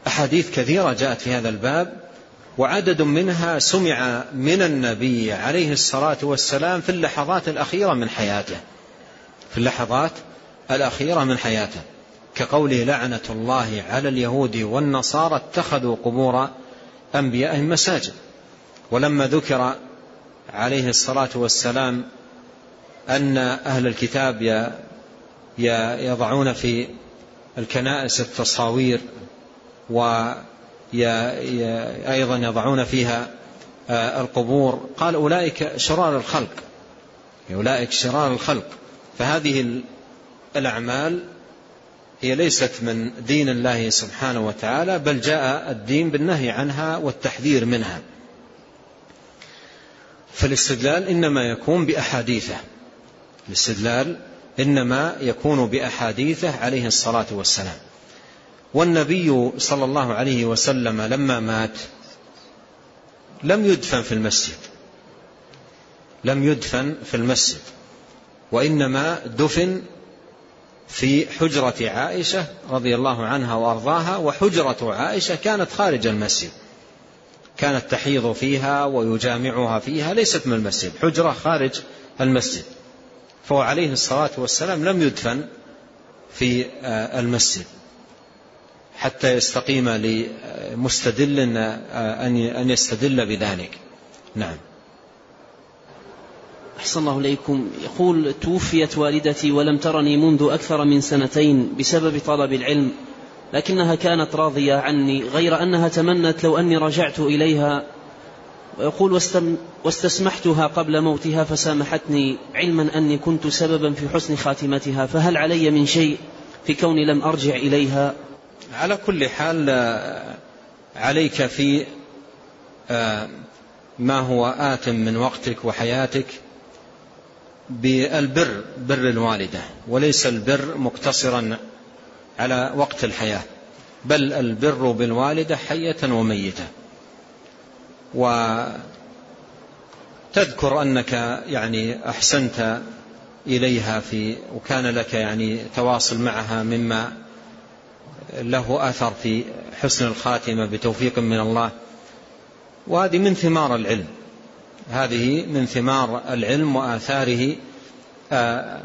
أحاديث كثيرة جاءت في هذا الباب وعدد منها سمع من النبي عليه الصلاة والسلام في اللحظات الأخيرة من حياته في اللحظات الأخيرة من حياته كقوله لعنة الله على اليهود والنصارى اتخذوا قبور أنبيائهم مساجد ولما ذكر عليه الصلاة والسلام أن أهل الكتاب يضعون في الكنائس التصاوير وأيضا يضعون فيها آه، القبور قال أولئك شرار الخلق أولئك شرار الخلق. فهذه الأعمال هي ليست من دين الله سبحانه وتعالى بل جاء الدين بالنهي عنها والتحذير منها. فالاستدلال إنما يكون بأحاديثه. الاستدلال إنما يكون بأحاديثه عليه الصلاة والسلام. والنبي صلى الله عليه وسلم لما مات لم يدفن في المسجد. لم يدفن في المسجد. وإنما دفن في حجرة عائشة رضي الله عنها وأرضاها. وحجرة عائشة كانت خارج المسجد. كانت تحيض فيها ويجامعها فيها ليست من المسجد. حجرة خارج المسجد. فهو عليه الصلاة والسلام لم يدفن في آه، المسجد. حتى يستقيم لمستدل أن يستدل بذلك. نعم. أحسن الله إليكم. يقول توفيت والدتي ولم ترني منذ أكثر من سنتين بسبب طلب العلم. لكنها كانت راضية عني غير أنها تمنت لو أني رجعت إليها. ويقول واستسمحتها قبل موتها فسامحتني علما أني كنت سببا في حسن خاتمتها فهل علي من شيء في كوني لم أرجع إليها؟ على كل حال عليك في آه، ما هو آت من وقتك وحياتك بالبر بر الوالدة وليس البر مقتصرا على وقت الحياة. بل البر بالوالدة حية وميتة. وتذكر أنك يعني أحسنت إليها في وكان لك يعني تواصل معها مما له أثر في حسن الخاتمة بتوفيق من الله. وهذه من ثمار العلم. هذه من ثمار العلم وآثاره آه،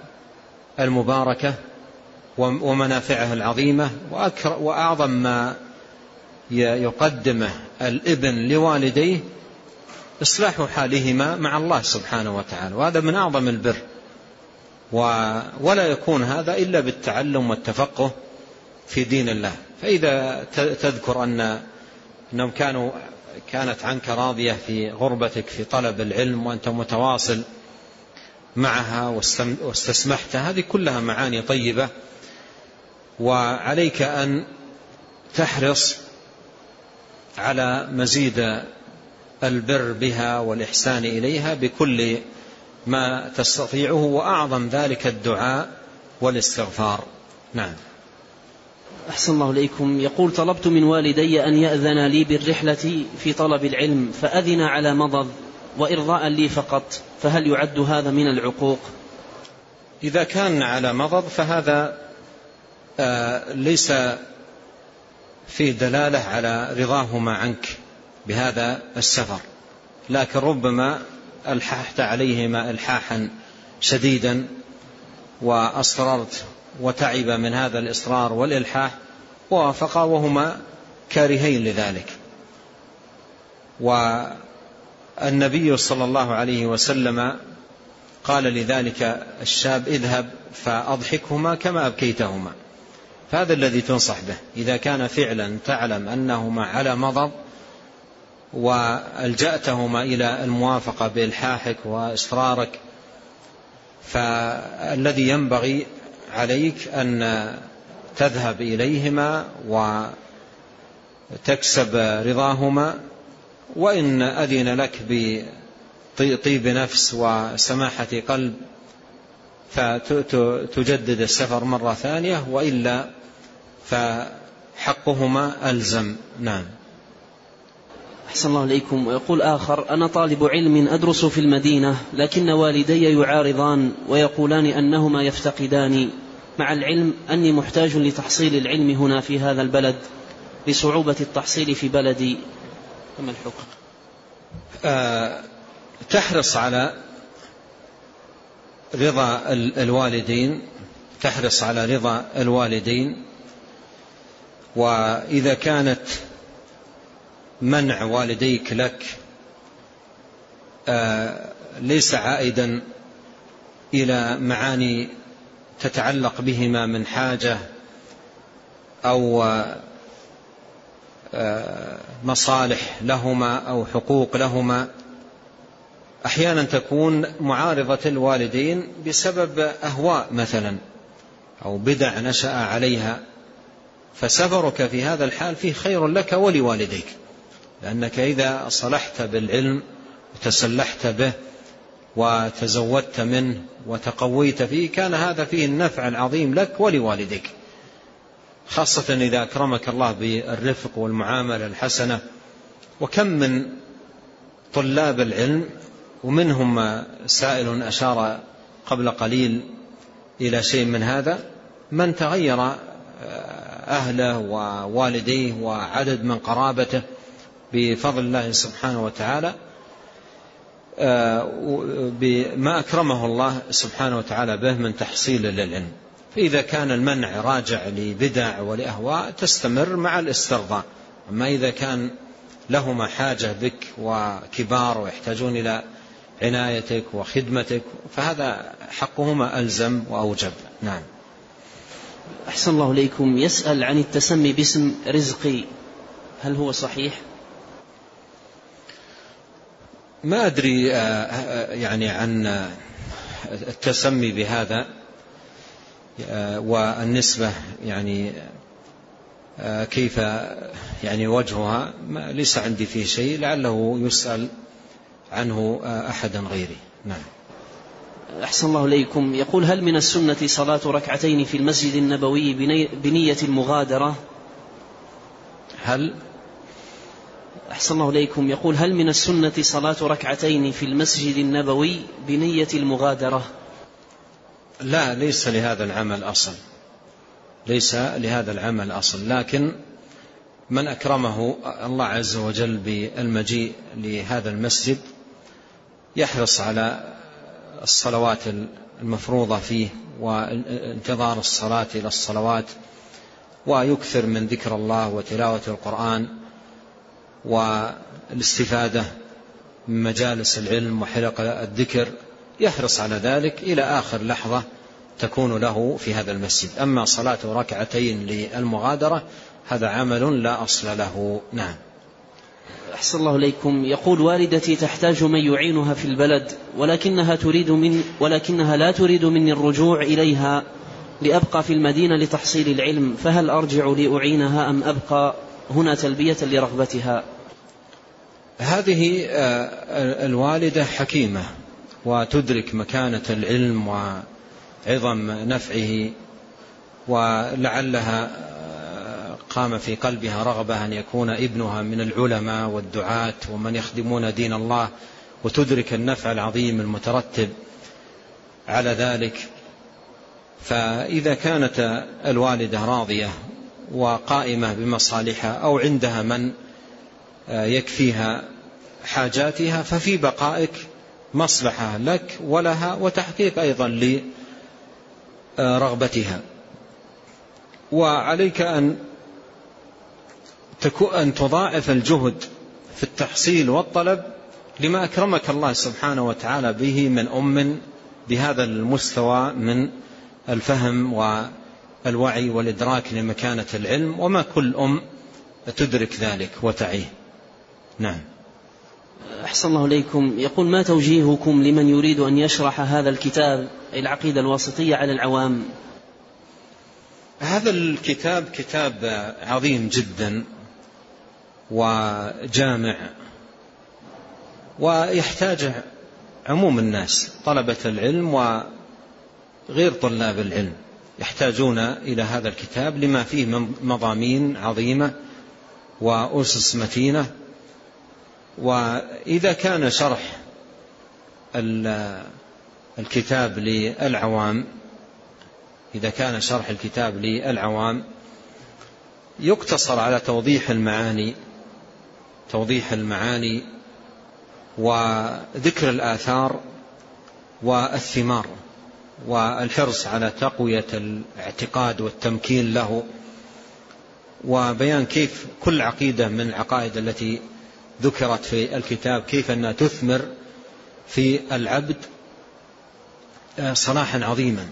المباركة. ومنافعه العظيمة وأعظم ما يقدمه الابن لوالديه إصلاح حالهما مع الله سبحانه وتعالى. وهذا من أعظم البر. ولا يكون هذا إلا بالتعلم والتفقه في دين الله. فإذا تذكر أن أنهم كانوا كانت عنك راضية في غربتك في طلب العلم وأنت متواصل معها واستسمحت هذه كلها معاني طيبة وعليك أن تحرص على مزيد البر بها والإحسان إليها بكل ما تستطيعه وأعظم ذلك الدعاء والاستغفار. نعم. أحسن الله إليكم. يقول طلبت من والدي أن يأذن لي بالرحلة في طلب العلم فأذن على مضض وإرضاء لي فقط فهل يعد هذا من العقوق؟ إذا كان على مضض فهذا ليس فيه دلالة على رضاهما عنك بهذا السفر. لكن ربما ألححت عليهما إلحاحا شديدا وأصررت وتعب من هذا الإصرار والإلحاح ووافقا وهما كارهين لذلك. والنبي صلى الله عليه وسلم قال لذلك الشاب اذهب فأضحكهما كما أبكيتهما. فهذا الذي تنصح به. إذا كان فعلا تعلم أنهما على مضض وألجأتهما إلى الموافقة بإلحاحك وإصرارك فالذي ينبغي عليك أن تذهب إليهما وتكسب رضاهما وإن أذن لك بطيب نفس وسماحة قلب فتجدد السفر مرة ثانية وإلا فحقهما ألزم. نعم. أحسن الله إليكم. ويقول آخر أنا طالب علم أدرس في المدينة لكن والدي يعارضان ويقولان أنهما يفتقداني مع العلم أني محتاج لتحصيل العلم هنا في هذا البلد لصعوبة التحصيل في بلدي. فما الحكم؟ آه تحرص على رضا الوالدين تحرص على رضا الوالدين وإذا كانت منع والديك لك آه، ليس عائدا إلى معاني تتعلق بهما من حاجة أو مصالح لهما أو حقوق لهما أحيانا تكون معارضة الوالدين بسبب أهواء مثلا أو بدع نشأ عليها. فسفرك في هذا الحال فيه خير لك ولوالديك لأنك إذا صلحت بالعلم وتسلحت به وتزودت منه وتقويت فيه كان هذا فيه النفع العظيم لك ولوالديك. خاصة إذا أكرمك الله بالرفق والمعاملة الحسنة وكم من طلاب العلم ومنهم سائل أشار قبل قليل إلى شيء من هذا من تغير أهله ووالديه وعدد من قرابته بفضل الله سبحانه وتعالى بما أكرمه الله سبحانه وتعالى به من تحصيل للعلم فإذا كان المنع راجع لبدع ولأهواء تستمر مع الاسترضاء. أما إذا كان لهما حاجة بك وكبار ويحتاجون إلى عنايتك وخدمتك فهذا حقهما ألزم وأوجب. نعم. أحسن الله إليكم. يسأل عن التسمي باسم رزقي هل هو صحيح؟ ما أدري يعني عن التسمي بهذا والنسبة يعني كيف يعني وجهها. ليس عندي فيه شيء. لعله يسأل عنه أحدا غيري. نعم. أحسن الله إليكم. يقول هل من السنة صلاة ركعتين في المسجد النبوي بنية المغادرة؟ هل؟ أحسن الله إليكم. يقول هل من السنة صلاة ركعتين في المسجد النبوي بنية المغادرة؟ لا ليس لهذا العمل أصل. ليس لهذا العمل أصل. لكن من أكرمه الله عز وجل بالمجيء لهذا المسجد يحرص على الصلوات المفروضة فيه وانتظار الصلاة إلى الصلوات ويكثر من ذكر الله وتلاوة القرآن والاستفادة من مجالس العلم وحلق الذكر يحرص على ذلك إلى آخر لحظة تكون له في هذا المسجد. أما صلاة ركعتين للمغادرة هذا عمل لا أصل له. نعم. أحسن الله إليكم. يقول والدتي تحتاج من يعينها في البلد ولكنها تريد من ولكنها لا تريد مني الرجوع إليها لأبقى في المدينة لتحصيل العلم. فهل أرجع لأعينها أم أبقى؟ هنا تلبية لرغبتها. هذه الوالدة حكيمة وتدرك مكانة العلم وعظم نفعه ولعلها قام في قلبها رغبة أن يكون ابنها من العلماء والدعاة ومن يخدمون دين الله وتدرك النفع العظيم المترتب على ذلك. فإذا كانت الوالدة راضية وقائمة بمصالحها أو عندها من يكفيها حاجاتها ففي بقائك مصلحة لك ولها وتحقيق أيضا لرغبتها. وعليك أن أن تضاعف الجهد في التحصيل والطلب لما أكرمك الله سبحانه وتعالى به من أم بهذا المستوى من الفهم والوعي والإدراك لمكانة العلم وما كل أم تدرك ذلك وتعيه. نعم. أحسن الله إليكم. يقول ما توجيهكم لمن يريد أن يشرح هذا الكتاب العقيدة الواسطية على العوام؟ هذا الكتاب كتاب عظيم جدا. وجامع ويحتاج عموم الناس طلبة العلم وغير طلاب العلم يحتاجون إلى هذا الكتاب لما فيه من مضامين عظيمة وأسس متينة. وإذا كان شرح الكتاب للعوام إذا كان شرح الكتاب للعوام يقتصر على توضيح المعاني توضيح المعاني وذكر الآثار والثمار والحرص على تقوية الاعتقاد والتمكين له وبيان كيف كل عقيدة من العقائد التي ذكرت في الكتاب كيف أنها تثمر في العبد صلاحا عظيما.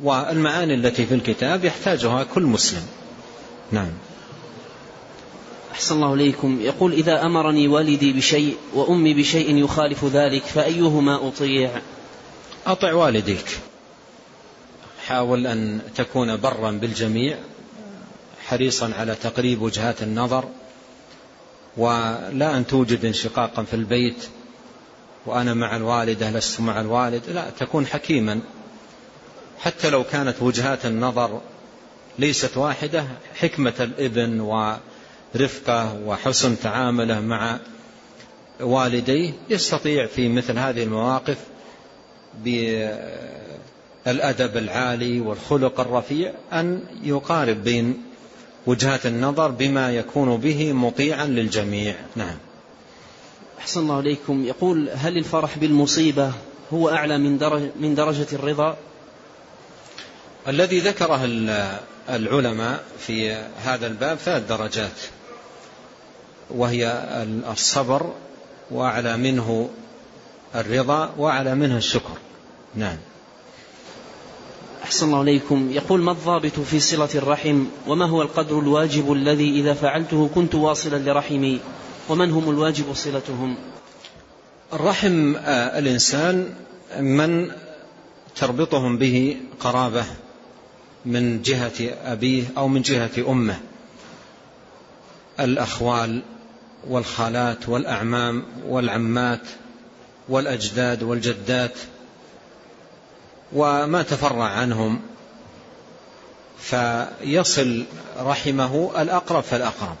والمعاني التي في الكتاب يحتاجها كل مسلم. نعم. أحسن الله إليكم. يقول إذا أمرني والدي بشيء وأمي بشيء يخالف ذلك فأيهما أطيع؟ أطع والديك. حاول أن تكون برا بالجميع حريصا على تقريب وجهات النظر ولا أن توجد انشقاقا في البيت وأنا مع الوالدة لست مع الوالد. لا تكون حكيما. حتى لو كانت وجهات النظر ليست واحدة حكمة الإبن ورفقه وحسن تعامله مع والديه يستطيع في مثل هذه المواقف بالأدب العالي والخلق الرفيع أن يقارب بين وجهات النظر بما يكون به مطيعا للجميع. نعم. أحسن الله عليكم يقول هل الفرح بالمصيبة هو أعلى من درجة, من درجة الرضا؟ الذي ذكره العلماء في هذا الباب ثلاث درجات. وهي الصبر وأعلى منه الرضا وأعلى منه الشكر. نعم. أحسن الله عليكم يقول ما الضابط في صلة الرحم؟ وما هو القدر الواجب الذي إذا فعلته كنت واصلا لرحمي؟ ومن هم الواجب صلتهم؟ الرحم آه، الإنسان من تربطهم به قرابة من جهة أبيه أو من جهة أمه. الأخوال والخالات والأعمام والعمات والأجداد والجدات وما تفرع عنهم فيصل رحمه الأقرب فالأقرب.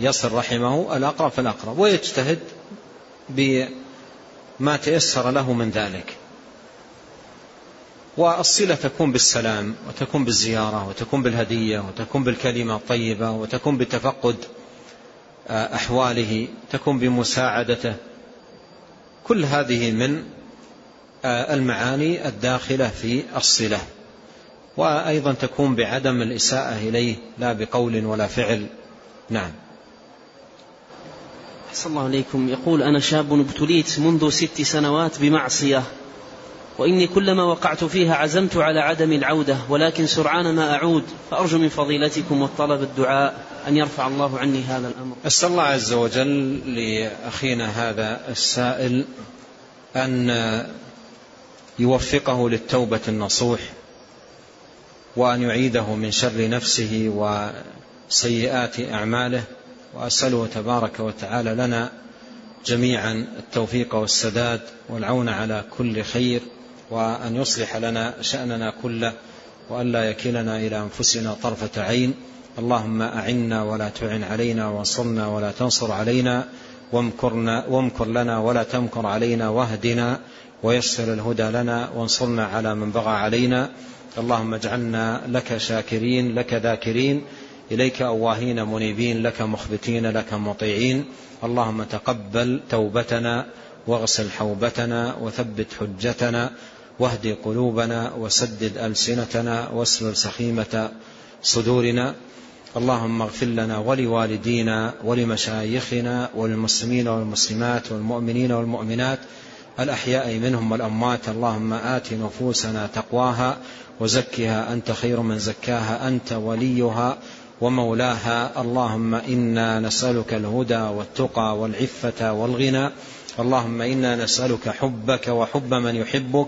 يصل رحمه الأقرب فالأقرب ويجتهد بما تيسر له من ذلك. والصلة تكون بالسلام وتكون بالزيارة وتكون بالهدية وتكون بالكلمة الطيبة وتكون آه، أحواله تكون بمساعدته. كل هذه من آه، المعاني الداخلة في الصلة. وأيضا تكون بعدم الإساءة إليه لا بقول ولا فعل. نعم. أحسن الله عليكم. يقول أنا شاب ابتليت منذ ست سنوات بمعصية. وإني كلما وقعت فيها عزمت على عدم العودة ولكن سرعان ما أعود فأرجو من فضيلتكم والطلب الدعاء أن يرفع الله عني هذا الأمر. أسأل الله عز وجل لأخينا هذا السائل أن يوفقه للتوبة النصوح وأن يعيده من شر نفسه وسيئات أعماله وأسأله تبارك وتعالى لنا جميعا التوفيق والسداد والعون على كل خير. وأن يصلح لنا شأننا كله وأن لا يكلنا إلى أنفسنا طرفة عين. اللهم أعنا ولا تعن علينا وانصرنا ولا تنصر علينا وامكرنا وامكر لنا ولا تمكر علينا واهدنا ويسر الهدى لنا وانصرنا على من بغى علينا. اللهم اجعلنا لك شاكرين لك ذاكرين. إليك أواهين منيبين لك مخبتين لك مطيعين. اللهم تقبل توبتنا واغسل حوبتنا وثبت حجتنا واهد قلوبنا وسدد ألسنتنا واسلل سخيمة صدورنا. اللهم اغفر لنا ولوالدينا ولمشايخنا وللمسلمين والمسلمات والمؤمنين والمؤمنات الأحياء منهم والأموات. اللهم آت نفوسنا تقواها وزكها أنت خير من زكاها أنت وليها ومولاها. اللهم إنا نسألك الهدى والتقى والعفة والغنى. اللهم إنا نسألك حبك وحب من يحبك.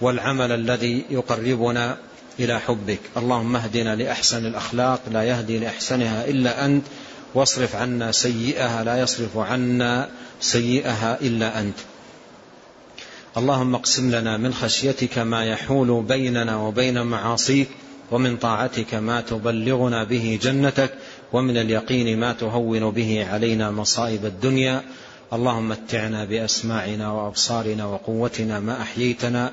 والعمل الذي يقربنا إلى حبك. اللهم اهدنا لأحسن الأخلاق لا يهدي لأحسنها إلا أنت. واصرف عنا سيئها لا يصرف عنا سيئها إلا أنت. اللهم اقسم لنا من خشيتك ما يحول بيننا وبين معاصيك ومن طاعتك ما تبلغنا به جنتك ومن اليقين ما تهون به علينا مصائب الدنيا. اللهم متعنا بأسماعنا وأبصارنا وقوتنا ما أحييتنا.